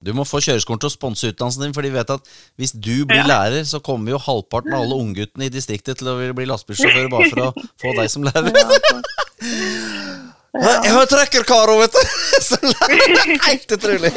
Du må få kjøreskolen til å sponse utdannelsen din, for de vet at hvis du blir Ja. lærer, så kommer jo halvparten av alle ungguttene i distriktet til å bli lastebilsjåfører bare for å få deg som lærer. Jeg har trekkerkaro, vet du! Så Helt utrolig.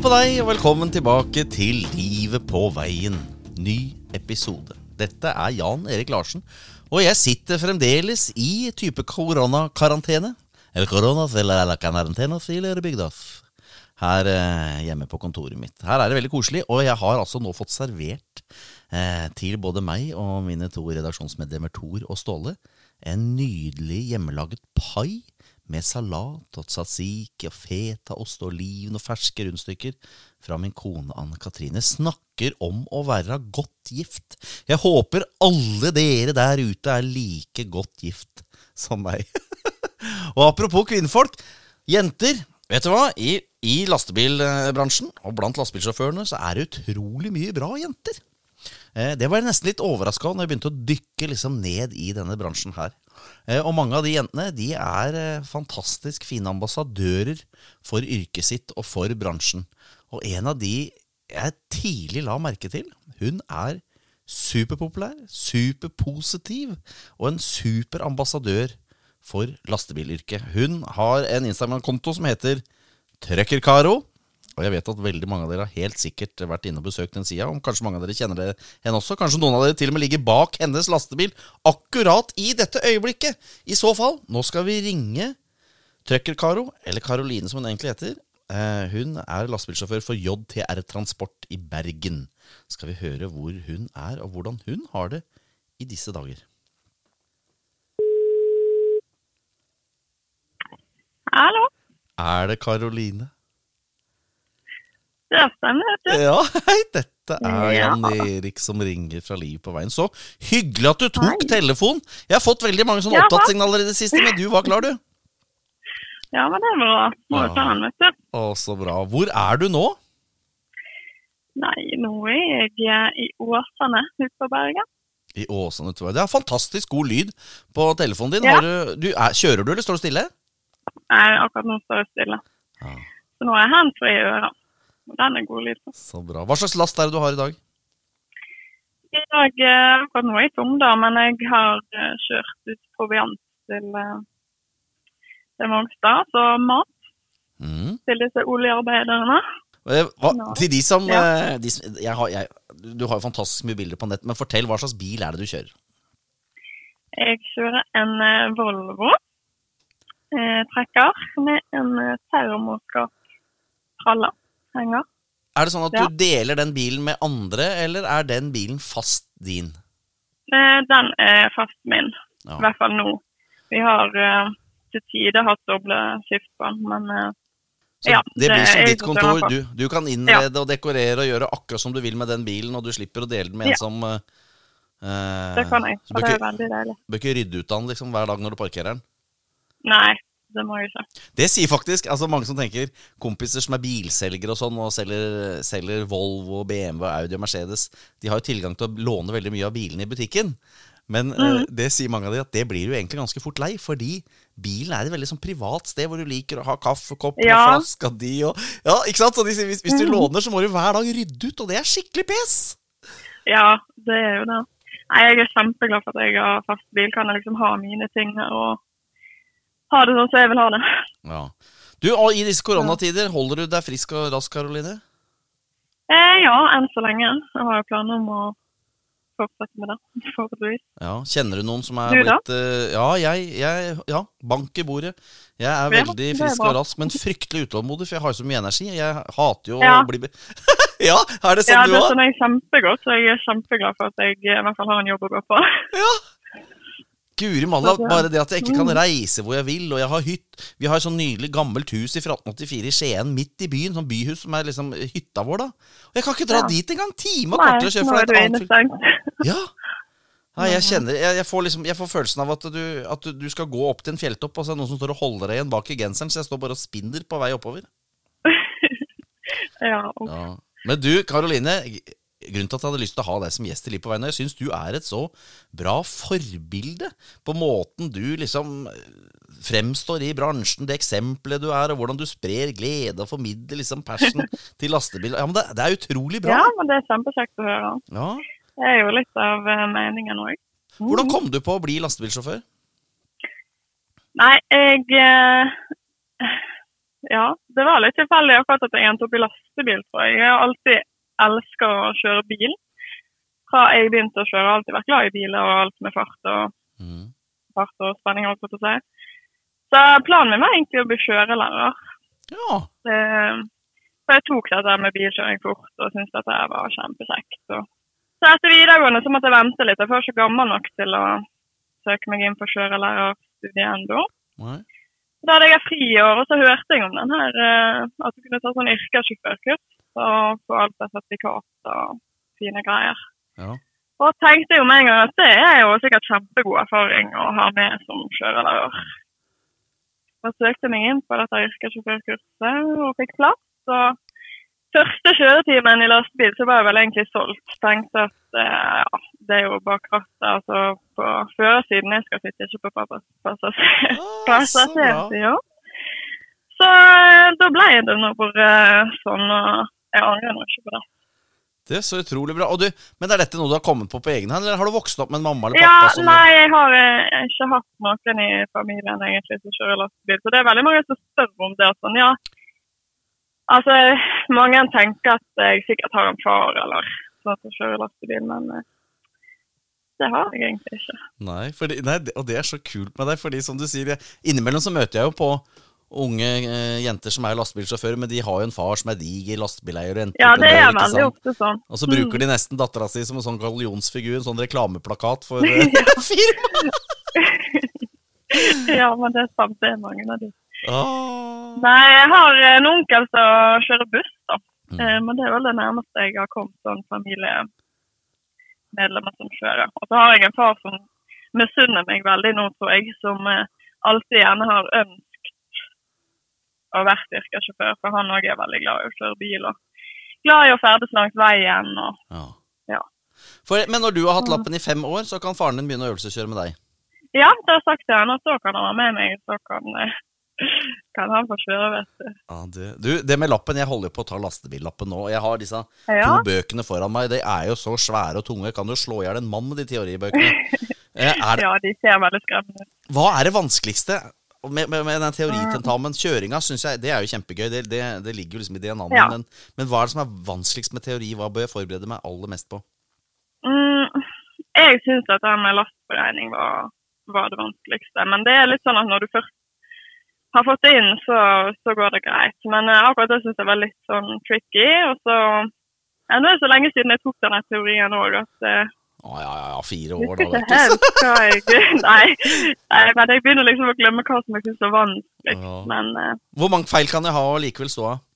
På deg, og velkommen tilbake til Livet på veien. Ny episode. Dette er Jan Erik Larsen, og jeg sitter fremdeles i type koronakarantene. Eller koronas, eller, karantenas, eller bygdas. Her eh, hjemme på kontoret mitt. Her er det veldig koselig, og jeg har altså nå fått servert eh, til både meg og mine to redaksjonsmedlemmer Tor og Ståle en nydelig hjemmelaget pai med salat og tzatziki og fetaost og oliven og ferske rundstykker fra min kone Anne Katrine. Snakker om å være godt gift. Jeg håper alle dere der ute er like godt gift som meg. og apropos kvinnfolk. Jenter, vet du hva? I, I lastebilbransjen og blant lastebilsjåførene så er det utrolig mye bra jenter. Eh, Det var jeg nesten litt overraska når jeg begynte å dykke liksom ned i denne bransjen her. Eh, Og mange av de jentene de er eh, fantastisk fine ambassadører for yrket sitt og for bransjen. Og en av de jeg tidlig la merke til, hun er superpopulær, superpositiv og en super ambassadør for lastebilyrket. Hun har en Instagram-konto som heter Trøkkerkaro. Og jeg vet at veldig mange av dere har helt sikkert vært inne og besøkt den sida. Kanskje mange av dere kjenner det henne også. Kanskje noen av dere til og med ligger bak hennes lastebil akkurat i dette øyeblikket. I så fall, nå skal vi ringe Trøkker-Karo, eller Karoline som hun egentlig heter. Eh, hun er lastebilsjåfør for JTR Transport i Bergen. Skal vi høre hvor hun er, og hvordan hun har det i disse dager. Hallo. Er det Karoline? Det stemmer, vet du. Ja, hei, dette er Ja. Jan Erik som ringer fra Liv på veien. Så hyggelig at du tok telefonen! Jeg har fått veldig mange sånne Ja, opptattsignaler i det siste, men du var klar, du. Ja, men det var bra. Ja. Å, så bra. Hvor er du nå? Nei, nå er jeg eh, i Åsane ute på Bergen. I Åsane, tror Bergen. Det er fantastisk god lyd på telefonen din. Ja. Har du, du er, kjører du, eller står du stille? Nei, akkurat nå står jeg stille. Ja. Så nå er jeg handsfree i ørene. Den er god lyd på. Så bra. Hva slags last er det du har i dag? I dag, eh, akkurat nå er jeg tom da, men jeg har eh, kjørt ut proviant til, eh, til Mongstad. Så mat Mm. til disse oljearbeiderne. Hva, til de som, Ja. de, som jeg har, jeg, Du har jo fantastisk mye bilder på nett, men fortell hva slags bil er det du kjører? Jeg kjører en Volvo eh, trekker med en termoskap traller henger. Er det sånn at Ja. du deler den bilen med andre, eller er den bilen fast din? Eh, den er fast min, Ja. i hvert fall nå. Vi har eh, til tider hatt doble skift på den, men eh, Så Ja, det blir som ditt kontor. Du, du kan innrede og dekorere og gjøre akkurat som du vil med den bilen, og du slipper å dele den med en Ja. som eh, det kan jeg. bør det er veldig deilig. bør ikke rydde ut av den liksom, hver dag når du parkerer den. Nei, det må jeg ikke. Det sier faktisk altså mange som tenker kompiser som er bilselgere og sånn, og selger, selger Volvo, BMW, Audi og Mercedes, de har jo tilgang til å låne veldig mye av bilene i butikken. Men eh, det sier mange av de at det blir du egentlig ganske fort lei, fordi bilen er et veldig sånn privat sted hvor du liker å ha kaffekopp og Ja. flaska di og Ja, ikke sant? Så de sier hvis, hvis du låner, så må du hver dag rydde ut, og det er skikkelig pes! Ja, det er jo det. Nei, jeg er kjempeglad for at jeg har fast bil. Kan jeg liksom ha mine ting her og ha det sånn som jeg vil ha det. Ja. Du, og i disse koronatider, holder du deg frisk og rask, Karoline? Eh, ja, enn så lenge. Jeg har jo planer om å fortsette med det, forhåpentligvis. Ja, Kjenner du noen som er Du blitt uh, Ja, jeg, jeg Ja, bank i bordet. Jeg er Ja, veldig det er frisk og rask, men fryktelig utålmodig, for jeg har jo så mye energi. Jeg hater jo Ja. å bli Ja, er det sånn Ja, du det òg? skjønner jeg kjempegodt, så jeg er kjempeglad for at jeg i hvert fall har en jobb å gå på. Ja. Guri malla, bare det at jeg ikke kan Mm. reise hvor jeg vil, og jeg har hytt Vi har et sånn nydelig gammelt hus fra 1884 i Skien, midt i byen. Sånn byhus som er liksom hytta vår, da. Og jeg kan ikke dra Ja. dit engang! Time og kortere å kjøre fra et annet fylke. Ja. Nei, jeg kjenner Jeg, jeg, får, liksom, jeg får følelsen av at du, at du, du skal gå opp til en fjelltopp, og så er det noen som står og holder deg igjen bak i genseren, så jeg står bare og spinner på vei oppover. Ja, okay. Ja. Men du, Karoline, grunnen til at jeg hadde lyst til å ha deg som gjest i Liv på veien, og jeg syns du er et så bra forbilde på måten du liksom eh, fremstår i bransjen, det eksempelet du er, og hvordan du sprer glede og formidler liksom passion til lastebil. Ja, men det, det er utrolig bra. ja, men det er kjempekjekt å høre. Ja. Det er jo litt av eh, meningen òg. Hvordan kom du på å bli lastebilsjåfør? Nei, jeg eh, Ja, det var litt tilfeldig akkurat at jeg endte opp i lastebil, tror jeg. Jeg har alltid elska å kjøre bil. Fra jeg begynte å kjøre, har alltid vært glad i biler og alt med fart og, Mm. fart og spenning. Alt på si. Så planen min var egentlig å bli kjørelærer. Ja. Det- For jeg tok dette med bilkjøring fort og syntes dette her var kjempekjekt. Og så etter videregående så måtte jeg vente litt. Jeg var ikke gammel nok til å søke meg inn på kjørelærerstudiet ennå. Da hadde jeg fri år, og så hørte jeg om den her, eh, at du kunne ta sånn yrkessjåførkurs og få alt det sertifikat og fine greier. Ja. Og tenkte jo med en gang at det er jo sikkert kjempegod erfaring å ha med som kjørelærer. Jeg søkte meg inn på dette yrkessjåførkurset og fikk plass. Og første kjøretimen i lastebil så var jeg vel egentlig solgt. Tenkte at eh, ja, det er jo bak rattet, altså på førersiden. Jeg skal sitte, ikke på passasjersiden. passasjer- Ah, så Så eh, da ble det nå bare sånn, og jeg angrer nå ikke på det. Det er så utrolig bra. Du, men er dette noe du har kommet på på egen hånd, eller har du vokst opp med en mamma eller pappa Ja, nei, jeg har eh, ikke hatt noen i familien egentlig som kjører lastebil. Så det er veldig mange som spør om det. Sånn, ja. Altså, mange tenker at jeg sikkert har en far eller sånn som kjører lastebil, men eh, det har jeg egentlig ikke. Nei, fordi, nei, og det er så kult med deg, fordi som du sier, innimellom så møter jeg jo på unge eh, jenter som er lastebilsjåfører, men de har jo en far som er diger lastebileier og Ja, det er veldig ofte sånn. Og så bruker de nesten dattera si som en sånn gallionsfigur, en sånn reklameplakat for eh, firmaet. Ja, men det er sant, det er mange av de. Ah. Nei, jeg har en onkel som kjører buss, da. Mm. Eh, Men det er vel det nærmeste jeg har kommet sånn familiemedlemmer som kjører. Og så har jeg en far som misunner meg veldig nå, tror jeg, som eh, alltid gjerne har ønsket å vært yrkessjåfør, for han òg er veldig glad i å kjøre bil. og Glad i å ferdes langs veien. og Ja. Ja. For, men når du har hatt lappen i fem år, så kan faren din begynne å øvelseskjøre med deg. Ja, det har jeg sagt til han, og så kan han være med meg, så kan, eh, kan han få kjøre, vet du. Ja, det, du, det med lappen, jeg holder jo på å ta lastebillappen nå. Jeg har disse to bøkene foran meg. De er jo så svære og tunge. Kan du slå i hjel en mann med de teoribøkene. Eh, det, ja, de ser veldig skremmende ut. hva er det vanskeligste med, med, med den teoritentamen? Kjøringa synes jeg, det er jo kjempegøy. Det, det, det ligger jo liksom i DNA-en. Ja. Men, men hva er det som er vanskeligst med teori? Hva bør jeg forberede meg aller mest på? Mm, jeg syns at det med lastberegning var, var det vanskeligste. Men det er litt sånn at når du først har fått det inn, så, så går det greit. Men uh, akkurat det syns jeg var litt sånn tricky. Og så ja, Nå er det så lenge siden jeg tok denne teorien òg at eh, Å ja, ja, ja, fire år, da. vet du. jeg nei, nei, men jeg begynner liksom å glemme hva som jeg syns er vanskeligst. Ja. Men uh, Hvor mange feil kan jeg ha og likevel stå av?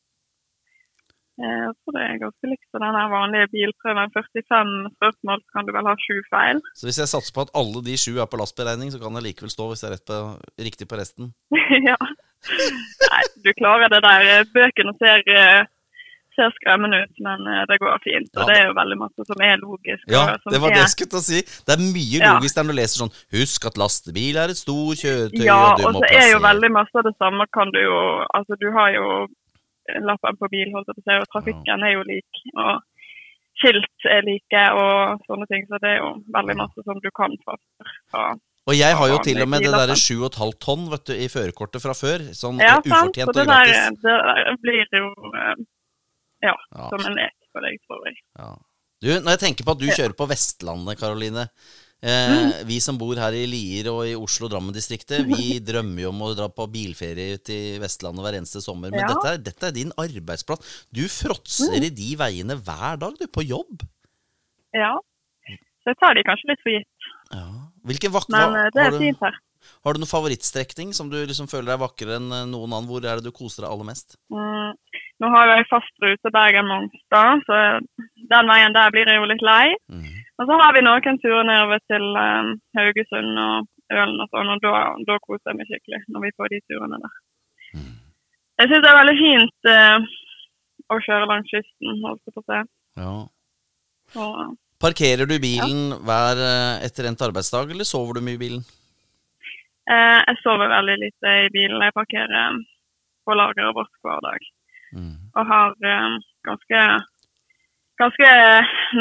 jeg tror det er ganske likt på den vanlige bilprøven. 45 spørsmål så kan du vel ha sju feil. Så hvis jeg satser på at alle de sju er på lastberegning, så kan jeg likevel stå hvis jeg er på, riktig på resten? ja. Nei, du klarer det der. Bøkene ser, eh, ser skremmende ut, men eh, det går fint. Og Ja. det er jo veldig masse som er logisk. Ja, som det var det jeg skulle til å si. Det er mye Ja. logisk når du leser sånn Husk at lastebil er et stort kjøretøy, Ja, og du og må så er jo veldig masse av det samme kan du jo Altså, du har jo lappen på bil, holdt jeg på å si, og trafikken er jo lik. Og skilt er like og sånne ting. Så det er jo veldig masse som du kan fra før. Og jeg har jo til og med det derre 7,5 tonn vet du, i førerkortet fra før. Sånn Ja, eh, sant. ufortjent Så og det der, gratis. det der blir jo eh, ja, Ja. som en lek for deg, tror jeg. Ja. Du, når jeg tenker på at du kjører på Vestlandet, Karoline. Eh, Mm. Vi som bor her i Lier og i Oslo-Drammen-distriktet, vi drømmer jo om å dra på bilferie til Vestlandet hver eneste sommer. Men Ja. dette, er, dette er din arbeidsplass. Du fråtser Mm. i de veiene hver dag, du, på jobb. Ja. Så jeg tar de kanskje litt for gitt. Ja. Hvilken vak Men eh, det er fint her. Har du noen favorittstrekning som du liksom føler er vakrere enn eh, noen annen? Hvor er det du koser deg aller mest? Mm. Nå har jeg fast rute Bergen-Mongstad, så den veien der blir jeg jo litt lei. Mm. Og så har vi noen turer nedover til um, Haugesund og Ølen og sånn, og da, da koser jeg meg skikkelig når vi får de turene der. Jeg syns det er veldig fint uh, å kjøre langs kysten, holdt jeg på å si. Ja. Og, Parkerer du bilen hver eh, etter endt arbeidsdag, eller sover du mye i bilen? Eh, jeg sover veldig lite i bilen. Jeg parkerer på lageret vårt hver dag. Mm. Og har eh, ganske, ganske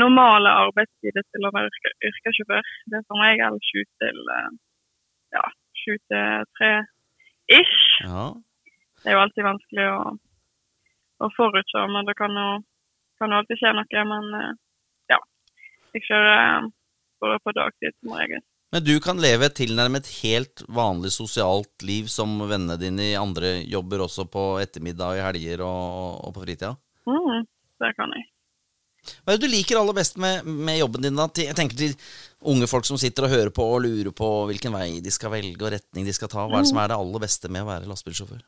normale arbeidstider til å være yrke, yrkessjåfør. Det er som regel sju til eh, ja, sju til tre ish. Ja. Det er jo alltid vanskelig å, å forutse, men det kan jo, kan jo alltid skje noe. Men ja, jeg kjører bare på dagtid som regel. Men du kan leve et tilnærmet helt vanlig sosialt liv som vennene dine i andre jobber også på ettermiddag, i helger og, og på fritida? Mm, det kan jeg. Hva er det du liker aller best med, med jobben din? da? Jeg tenker til unge folk som sitter og hører på og lurer på hvilken vei de skal velge og retning de skal ta. Hva er det som er det aller beste med å være lastebilsjåfør?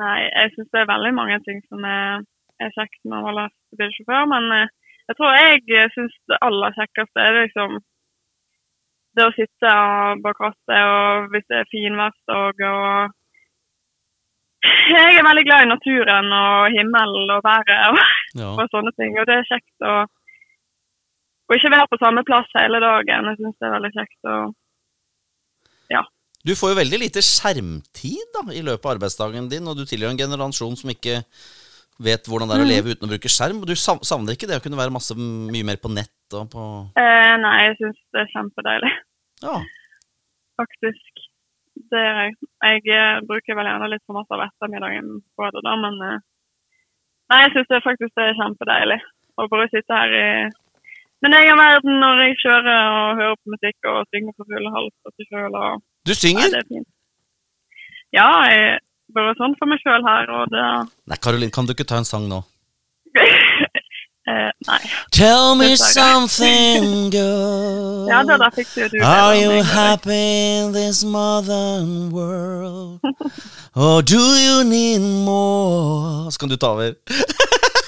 Nei, jeg syns det er veldig mange ting som er, er kjekt med å være lastebilsjåfør. Men eh, jeg tror jeg syns det aller kjekkeste er liksom det å sitte bak rattet, og hvis det er finvær og Jeg er veldig glad i naturen og himmelen og været og, Ja. og sånne ting. Og det er kjekt å, å ikke være på samme plass hele dagen. Jeg syns det er veldig kjekt å Du får jo veldig lite skjermtid da, i løpet av arbeidsdagen din, og du tilhører en generasjon som ikke vet hvordan det er å Mm. leve uten å bruke skjerm. Du savner ikke det å kunne være masse mye mer på nett og på eh, Nei, jeg syns det er kjempedeilig. Ja. faktisk. Det gjør jeg. Jeg eh, bruker vel gjerne litt for masse av ettermiddagen på det, da, men eh, Nei, jeg syns det faktisk det er kjempedeilig å bare sitte her i min egen verden når jeg kjører og hører på musikk og synger for full hals og til sjøl. Og... Du Nei, synger? det er fint. Ja, jeg bare sånn for meg sjøl her, og det Nei, Karolin, kan du ikke ta en sang nå? eh, Nei. Tell me something, girl. Ja, det der fikk du. Are you meg, happy in this modern world? Or do you need more? Så kan du ta over.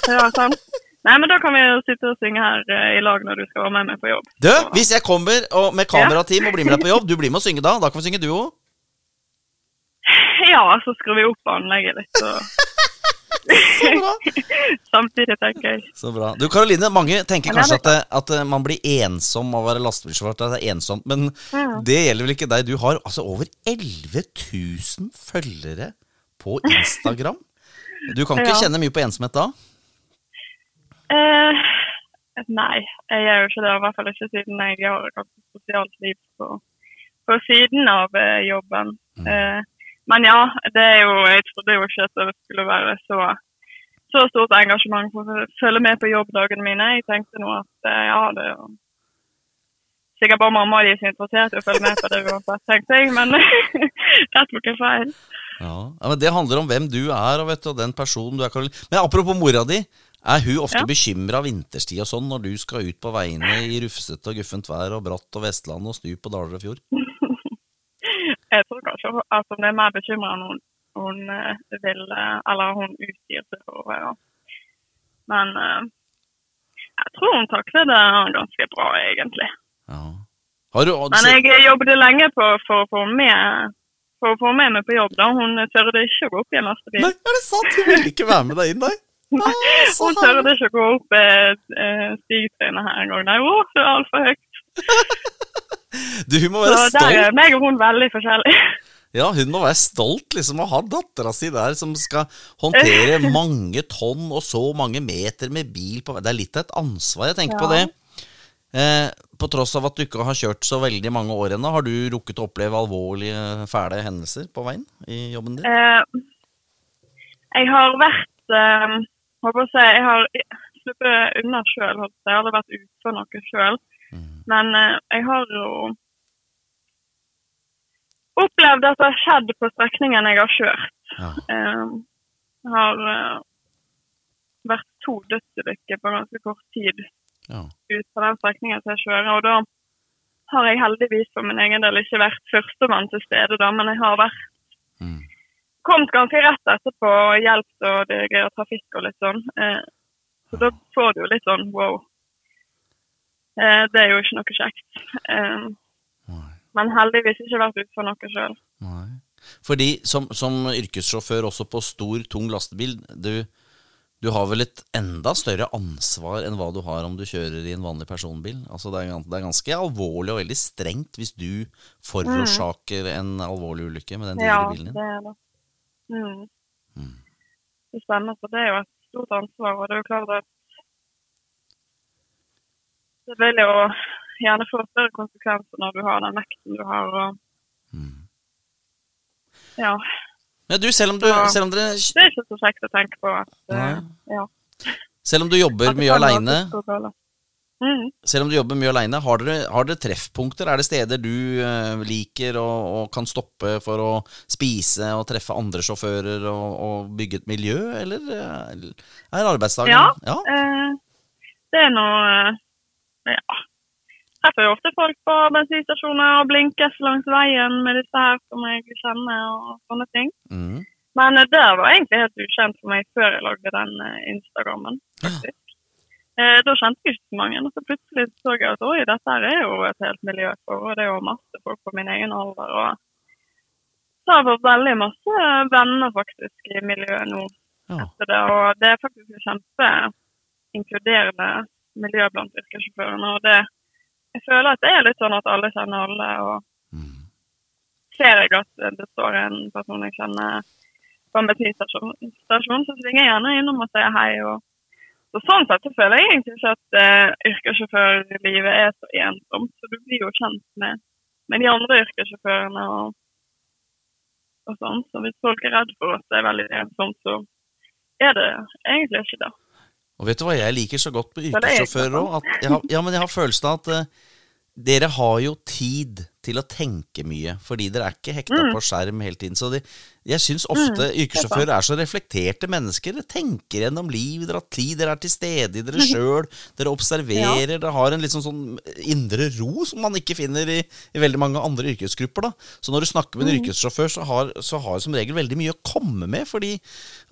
Ja, sant. Nei, men da kan vi jo sitte og synge her eh, i lag når du skal være med meg på jobb. Du, hvis jeg kommer og med kamerateam og blir med deg på jobb, du blir med og synge da? Da kan vi synge duo. Ja, så skrur vi opp anlegget litt, så Så bra. Samtidig, tenker jeg. Så bra. Du, Karoline, mange tenker er kanskje at, det, at eh, man blir ensom av å være lastebilsjåfør. at Det er ensomt, men ja. det gjelder vel ikke deg. Du har altså over 11 000 følgere på Instagram. Du kan ikke Ja. kjenne mye på ensomhet da? Eh, nei, jeg gjør jo ikke det. I hvert fall ikke siden jeg har et sosialt liv på, på siden av eh, jobben. Mm. Eh, men ja, det er jo Jeg trodde jo ikke at det skulle være så, så stort engasjement for å følge med på jobbdagene mine. Jeg tenkte nå at eh, ja, det er jo sikkert bare mamma og de som er interessert i å følge med på det uansett, tenkte jeg. Men der tok jeg feil. Ja. ja, men Det handler om hvem du er og, vet du, og den personen du er. Karoline. Men apropos mora di. Er hun ofte Ja. bekymra vinterstid og sånn når du skal ut på veiene i rufsete og guffent vær og bratt og Vestland og stup og daler og fjord? Kanskje at hun er mer bekymra enn hun, hun eh, vil eh, Eller hun utgir seg for å være. Men eh, jeg tror hun takler det ganske bra, egentlig. Ja. Har du, Men jeg jobbet lenge på, for å få med for å få med meg på jobb. da. Hun tørde ikke å gå opp i en lastebil. Nei, er det sant? Hun ville ikke være med deg inn, nei? Ah, Hun tørde ikke å gå opp eh, stigtrinnet her engang. Nei, å, det er altfor høyt. Du, hun må Så være der stolt. er meg og hun veldig forskjellige. Ja, hun må være stolt liksom å ha dattera si der som skal håndtere mange tonn og så mange meter med bil på vei. Det er litt av et ansvar. Jeg tenker på det. Eh, på tross av at du ikke har kjørt så veldig mange år ennå, har du rukket å oppleve alvorlige, fæle hendelser på veien i jobben din? Eh, jeg har vært eh, håper å si, Jeg har sluppet unna sjøl. Jeg har aldri vært ute for noe sjøl. Mm. Men eh, jeg har jo opplevd at det har skjedd på strekningen jeg har kjørt. Ja. Det har eh, vært to dødsulykker på ganske kort tid Ja. ut på den strekningen som jeg kjører. Og da har jeg heldigvis for min egen del ikke vært førstemann til stede, da, men jeg har vært Mm. kommet ganske rett etterpå og hjulpet og dirigere trafikk og litt sånn. Eh, så da får du jo litt sånn wow. Eh, det er jo ikke noe kjekt. Men heldigvis ikke vært ute for noe sjøl. Fordi som, som yrkessjåfør også på stor, tung lastebil, du, du har vel et enda større ansvar enn hva du har om du kjører i en vanlig personbil? Altså det, er, det er ganske alvorlig og veldig strengt hvis du forårsaker en alvorlig ulykke med den digre Ja, bilen din. Ja, det er det. Mm. Mm. Det stemmer, for det er jo et stort ansvar. Og det er jo klart at det vil jo gjerne få større konsekvenser når du har den vekten du har. Og Mm. ja, Ja, du, selv om, du, så, selv, om dere, det er ikke så kjekt å tenke på at, eh, ja, selv om du jobber mye aleine. Mm. selv om du jobber mye alene, har dere, har dere treffpunkter? Er det steder du uh, liker og, og kan stoppe for å spise og treffe andre sjåfører og, og bygge et miljø, eller uh, er arbeidsdagen Ja. ja? Det er eh, Ja. Treffer jo ofte folk på bensinstasjoner og blinkes langs veien med disse her som jeg kjenner og sånne ting. Mm. Men eh, det var egentlig helt ukjent for meg før jeg lagde den eh, Instagrammen, faktisk. Eh, da kjente jeg ikke så mange, og så plutselig så jeg at oi, dette her er jo et helt miljø for, og det er jo masse folk på min egen alder. og så har jeg fått veldig masse venner faktisk i miljøet nå Ja. etter det, og det er faktisk et kjempeinkluderende miljø blant yrkessjåførene. og det, jeg føler at det er litt sånn at alle kjenner alle, og Mm. ser jeg at det står en person jeg kjenner på en bensinstasjon, så svinger jeg gjerne innom og sier hei. og så Sånn sett så føler jeg egentlig ikke at uh, yrkessjåførlivet er så ensomt. Så du blir jo kjent med, med de andre yrkessjåførene og, og sånn. Så hvis folk er redd for at det er veldig ensomt, så er det egentlig ikke det. Og vet du hva jeg liker så godt er yrkessjåfører òg? Ja, men jeg har følelsen av at uh, dere har jo tid til å tenke mye, fordi dere er ikke hekta Mm. på skjerm hele tiden. Så de, jeg syns ofte yrkessjåfører er så reflekterte mennesker. Dere tenker gjennom livet, dere har tid, dere er til stede i dere sjøl. Dere observerer, dere har en liksom sånn indre ro som man ikke finner i, i veldig mange andre yrkesgrupper. da. Så når du snakker med en yrkessjåfør, så har, så har som regel veldig mye å komme med, fordi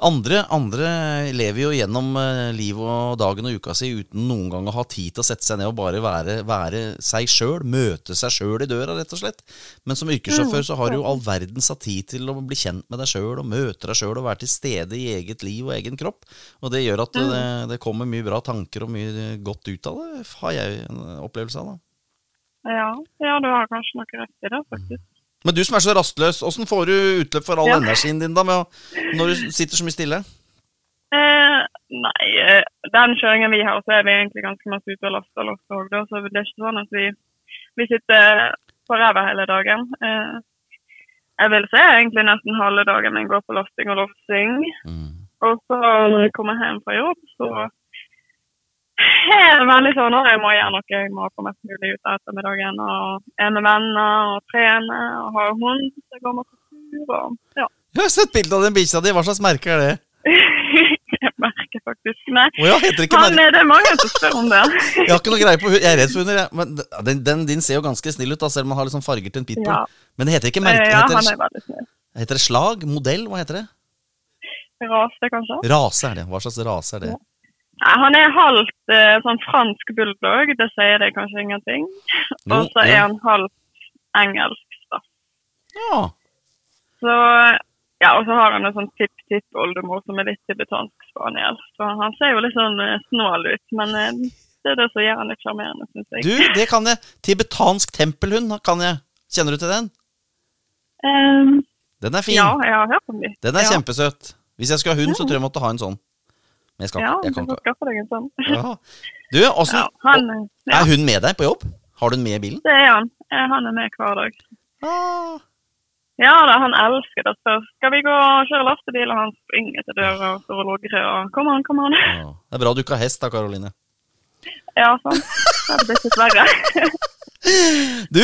andre, andre lever jo gjennom eh, livet og dagen og uka si uten noen gang å ha tid til å sette seg ned og bare være, være seg sjøl, møte seg sjøl i døra, rett og slett. Men som yrkessjåfør så har du jo all verdens av tid til å bli kjent med deg sjøl og møter deg sjøl og være til stede i eget liv og egen kropp. Og det gjør at det, det kommer mye bra tanker og mye godt ut av det, har jeg en opplevelse av. da. Ja, ja du har kanskje noe rett i det, faktisk. Men du som er så rastløs, åssen får du utløp for all Ja. energien din da, å, når du sitter så mye stille? Eh, nei, eh, den kjøringen vi har, så er vi egentlig ganske masse ute og laster loss òg. Så det er ikke sånn at vi, vi sitter på ræva hele dagen. Eh, jeg vil si egentlig nesten halve dagen min går på lasting og lossing. Mm. Og så når jeg kommer hjem fra jobb, så er det veldig sånn at jeg må gjøre noe. Jeg må få mest mulig ut av ettermiddagen og er med venner og trene og har hund. Så jeg går på tur og ja. Jeg har sett bilde av den bikkja di, hva slags merke er det? faktisk Nei. Oh ja, heter ikke Han, merke? er- det er mange som spør om det. Jeg har ikke noe greie på hu- Jeg er redd for hunder. Men den, den din ser jo ganske snill ut, da, selv om han har sånn farger til en pitbull. Ja. Men det heter ikke merke. Eh, ja, heter, han er veldig snill. heter det slag? Modell? Hva heter det? Rase, kanskje? Rase er det. Hva slags rase er det? Nei, han er halvt eh, sånn fransk bulldog, det sier det kanskje ingenting. No, Og så er ja. han halvt engelsk, da. Ja. Så, ja, og så har han en sånn tipp-tipp-oldemor som er litt tibetansk spaniel. Så han ser jo litt sånn eh, snål ut, men eh, det er det som gjør han litt sjarmerende, syns jeg. Du, det kan jeg. Tibetansk tempelhund kan jeg. Kjenner du til den? Um, Den er fin. ja, jeg har hørt om den. Den er ja. kjempesøt. Hvis jeg skulle ha hund, så tror jeg jeg måtte ha en sånn. Men jeg skal Ja. Jeg kan du ikke. skaffe deg en sånn. Ja. Du, også, Ja, han, Er hun med deg på jobb? Har du den med i bilen? det er han. Han er med hver dag. Ah. Ja da, han elsker det. Så skal vi gå og kjøre lastebil, og han springer til døra og står og logrer og Kom an, kom an. Ja. Det er bra du ikke har hest da, Karoline. Ja, sånn. Det hadde blitt litt verre. Du,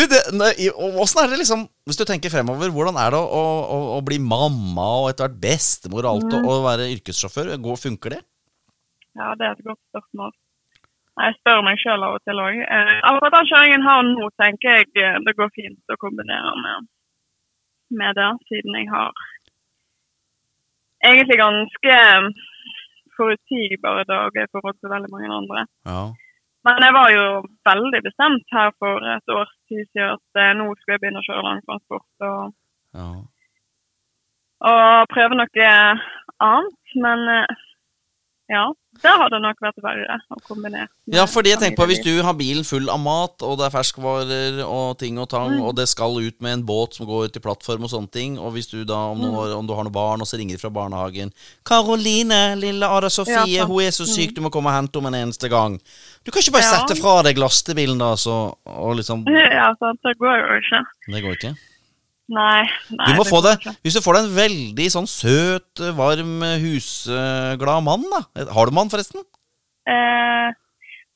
åssen er det liksom Hvis du tenker fremover, hvordan er det å, å, å bli mamma og etter hvert bestemor og alt, og, og være yrkessjåfør? Går, funker det? Ja, det er et godt spørsmål. Jeg spør meg sjøl av og til òg. Eh, akkurat den kjøringen har nå, tenker jeg eh, det går fint å kombinere med, med det, siden jeg har egentlig ganske forutsigbare dager i forhold til veldig mange andre. Ja. Men jeg var jo veldig bestemt her for et års tid siden at eh, nå skulle jeg begynne å kjøre langtransport. Og, Ja. og prøve noe annet. Men eh, ja, det hadde nok vært verre å kombinere. Ja, fordi jeg tenker på hvis du har bilen full av mat, og det er ferskvarer og ting og tang, Mm. og det skal ut med en båt som går ut i plattform og sånne ting, og hvis du da, om, noen Mm. år, om du har noen barn, og så ringer de fra barnehagen 'Karoline, lille Ada Sofie, Ja, hun er så syk, du må komme og hente henne en eneste gang'. Du kan ikke bare Ja. sette fra deg lastebilen, da, så Og liksom Ja, sant, det går jo ikke. Det går ikke. Nei. nei Du må få deg. Hvis du får deg en veldig sånn søt, varm, husglad mann, da. Har du mann, forresten? Eh,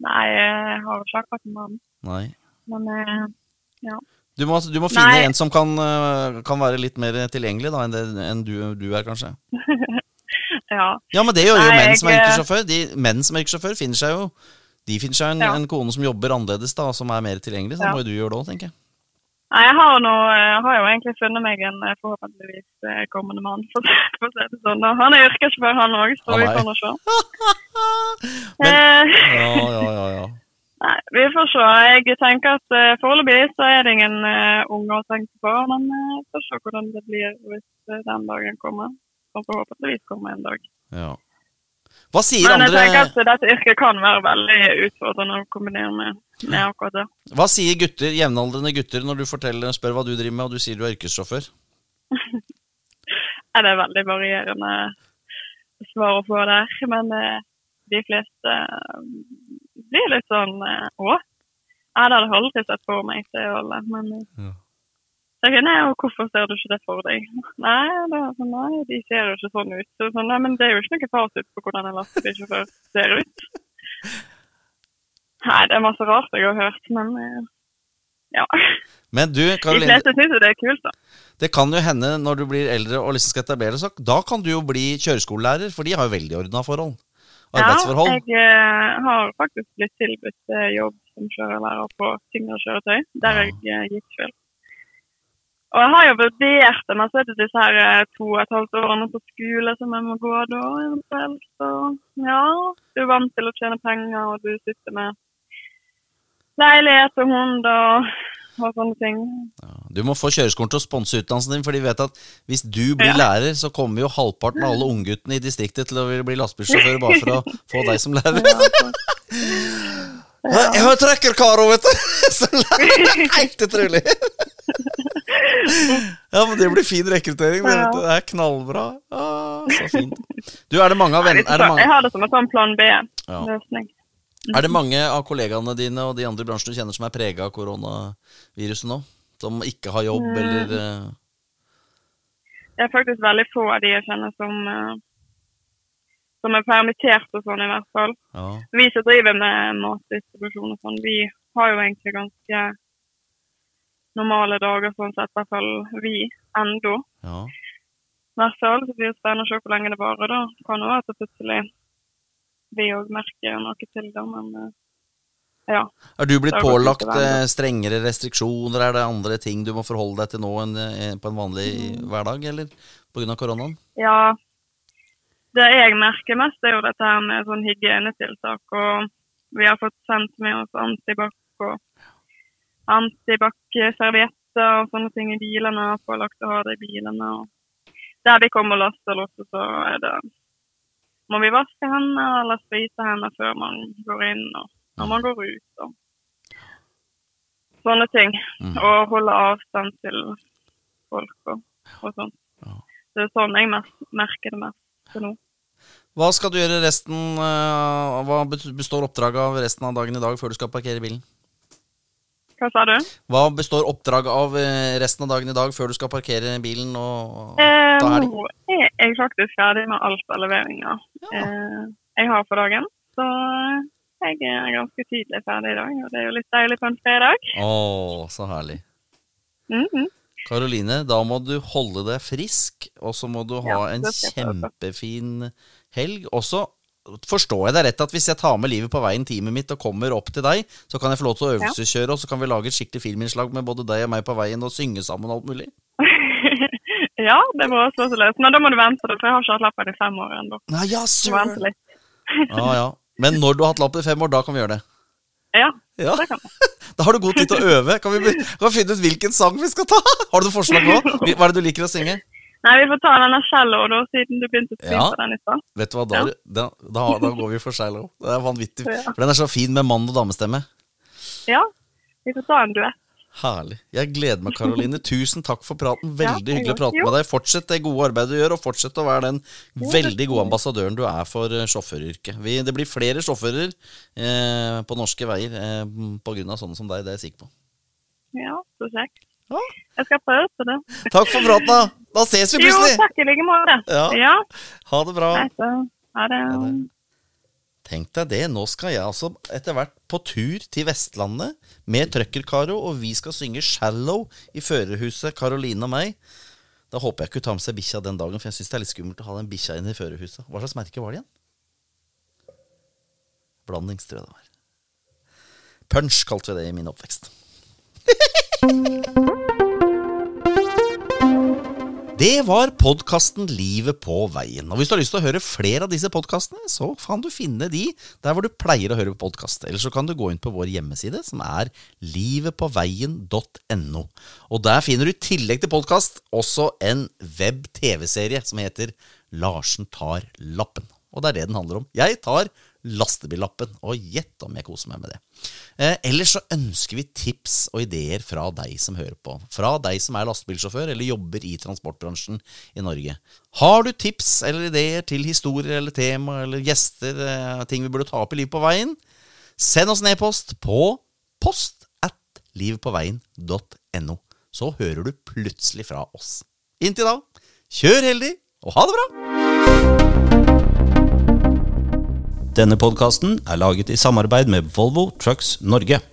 nei, jeg har jo ikke hatt mann. Nei. Men eh, Du må, du må finne Nei. en som kan, øh, kan være litt mer tilgjengelig da, enn, det, enn du, du er, kanskje. ja. Ja, men det gjør jo Nei, menn som er yrkessjåfør. De menn som er yrkessjåfør, finner seg jo De finner seg en, Ja. en kone som jobber annerledes, da, som er mer tilgjengelig. Så Ja. må jo du gjøre det òg, tenker jeg. Jeg har, noe, jeg har jo egentlig funnet meg en eh, forhåpentligvis eh, kommende mann, for, å si det sånn. Han er yrkessjåfør, han òg, så vi får nå se. Men- Eh, Ja, ja, ja, ja. nei, vi får se. Jeg tenker at uh, foreløpig så er det ingen uh, unger å tenke på, men uh, vi får se hvordan det blir hvis eh, den dagen kommer. Som forhåpentligvis kommer en dag. ja. Hva sier Men jeg tenker at dette yrket kan være veldig utfordrende å kombinere med, med akkurat det. Hva sier gutter, jevnaldrende gutter når du forteller, spør hva du driver med, og du sier du er yrkessjåfør? er veldig varierende svar å få der. Men eh, de fleste eh, blir litt sånn eh, Å? jeg det hadde aldri sett for meg, det. Men Ja. Jeg, nei, og hvorfor ser du ikke det for deg? Nei, det sånn, nei, de ser jo ikke sånn ut. Så, nei, men det er jo ikke noe fasit på hvordan en lastebilsjåfør ser ut. Nei, det er masse rart jeg har hørt, men eh, ja. Men du, De fleste syns jo det er kult, da. det kan jo hende når du blir eldre og liksom skal etablere deg, da kan du jo bli kjøreskolelærer, for de har jo veldig ordna forhold. Arbeidsforhold. Ja, jeg eh, har faktisk blitt tilbudt eh, jobb som kjørelærer på tyngre kjøretøy, der Ja. jeg uh, gikk selv. Og jeg har jo vurdert men så er det disse her eh, to og et halvt årene på skole som jeg må gå da, eventuelt. Så ja, du er vant til å tjene penger, og du sitter med leilighet og hund og, og sånne ting. Ja, Du må få kjøreskolen til å sponse utdannelsen din, for de vet at hvis du blir Ja. lærer, så kommer jo halvparten av alle ungguttene i distriktet til å bli lastebilsjåfør bare for å få deg som lærer. Ja, så, Jeg har trekkerkaro, vet du! Så Helt utrolig. Ja, men det blir fin rekruttering. Det, du. det er knallbra. Ah, så fint. Du, er det mange av Nei, venn- vet du det hva, mange, Jeg har det som en sånn plan B-løsning. er det mange av kollegaene dine og de andre i bransjen du kjenner som er prega av koronaviruset nå? Som ikke har jobb, Mm. eller eh, Det er faktisk veldig få av de jeg kjenner som, eh, som er permittert og sånn, i hvert fall. Ja. Vi som driver med matdistribusjon og sånn, vi har jo egentlig ganske normale dager, sånn sett, i hvert fall vi ennå. ja. Hvert fall så blir det spennende å se hvor lenge det varer. da. Kan jo være at plutselig vi òg merker noe til det, men eh, ja. Er du blitt pålagt eh, strengere restriksjoner? Er det andre ting du må forholde deg til nå enn eh, på en vanlig Mm. hverdag, eller pga. koronaen? Ja, det jeg merker mest er jo dette her med sånn hygienetiltak. Og vi har fått sendt med oss antibac og antibac-servietter og sånne ting i bilene. Pålagt å ha det i bilene. Og der vi kommer losset, så er det må vi vaske hendene eller sprite hendene før man går inn og når man går ut. Og sånne ting. Mm. Og holde avstand til folk og, og sånn. Det er sånn jeg merker det mest til nå. Hva skal du gjøre resten eh, Hva består oppdraget av resten av dagen i dag før du skal parkere bilen? Hva sa du? Hva består oppdraget av eh, resten av dagen i dag før du skal parkere bilen og Eh, ta helg? nå er jeg faktisk ferdig med alt av leveringer eh, jeg har for dagen. Så jeg er ganske tidlig ferdig i dag, og det er jo litt deilig på en fredag. Å, så herlig. Mhm. Karoline, da må du holde deg frisk, og så må du ha Ja, en kjempefin helg. Og så forstår jeg deg rett at hvis jeg tar med livet på veien teamet mitt og kommer opp til deg, så kan jeg få lov til å øvelseskjøre, og så kan vi lage et skikkelig filminnslag med både deg og meg på veien og synge sammen og alt mulig. ja, det må også være så løst. Men da må du vente, for jeg har ikke hatt lappen i fem år ennå. Ja. Ja, ja. Men når du har hatt lappen i fem år, da kan vi gjøre det. Ja, Ja. det kan vi. Da har du god tid til å øve. Kan vi, kan vi finne ut hvilken sang vi skal ta? Har du noe forslag nå? Hva er det du liker å synge? Nei, vi får ta denne cello da, siden du begynte å spille Ja. på den i stad. Vet du hva, da, da, da, da går vi for Shallow. Det er vanvittig. Ja. For den er så fin med mann- og damestemme. Ja, vi får ta en duett. Herlig. Jeg gleder meg, Karoline. Tusen takk for praten. Ja, Veldig hyggelig å jo. prate med deg. Fortsett det gode arbeidet du gjør, og fortsett å være den veldig gode ambassadøren du er for eh, sjåføryrket. Det blir flere sjåfører eh, på norske veier eh, av sånne som deg. Det er jeg sikker på. Ja, så kjekt. Ja. Jeg skal prøve på det. Takk for praten, da! Da ses vi Jo, takk i like måte. Ja. ja. Ha det bra. Nei, ha det. Ha det. Tenk deg det, nå skal jeg altså etter hvert på tur til Vestlandet med Trøkker-Karo, og vi skal synge 'Shallow' i førerhuset, Karoline og meg. Da håper jeg ikke hun tar med seg bikkja den dagen, for jeg syns det er litt skummelt å ha den bikkja inne i førerhuset. Hva slags merke var det igjen? Blandings, tror det var. Punch kalte vi det i min oppvekst. Det var podkasten Livet på veien. Og Hvis du har lyst til å høre flere av disse podkastene, så kan du finne de der hvor du pleier å høre podkast. Eller så kan du gå inn på vår hjemmeside, som er livetpåveien.no. Og Der finner du i tillegg til podkast også en web-TV-serie som heter Larsen tar lappen. Og det er det den handler om. Jeg tar lastebillappen, og gjett om jeg koser meg med det. Eh, ellers så ønsker vi tips og ideer fra deg som hører på. Fra deg som er lastebilsjåfør eller jobber i transportbransjen i Norge. Har du tips eller ideer til historier eller tema eller gjester, eh, ting vi burde ta opp i Liv på veien, send oss en e-post på post at livpåveien.no. Så hører du plutselig fra oss. Inntil da, kjør heldig, og ha det bra! Denne podkasten er laget i samarbeid med Volvo Trucks Norge.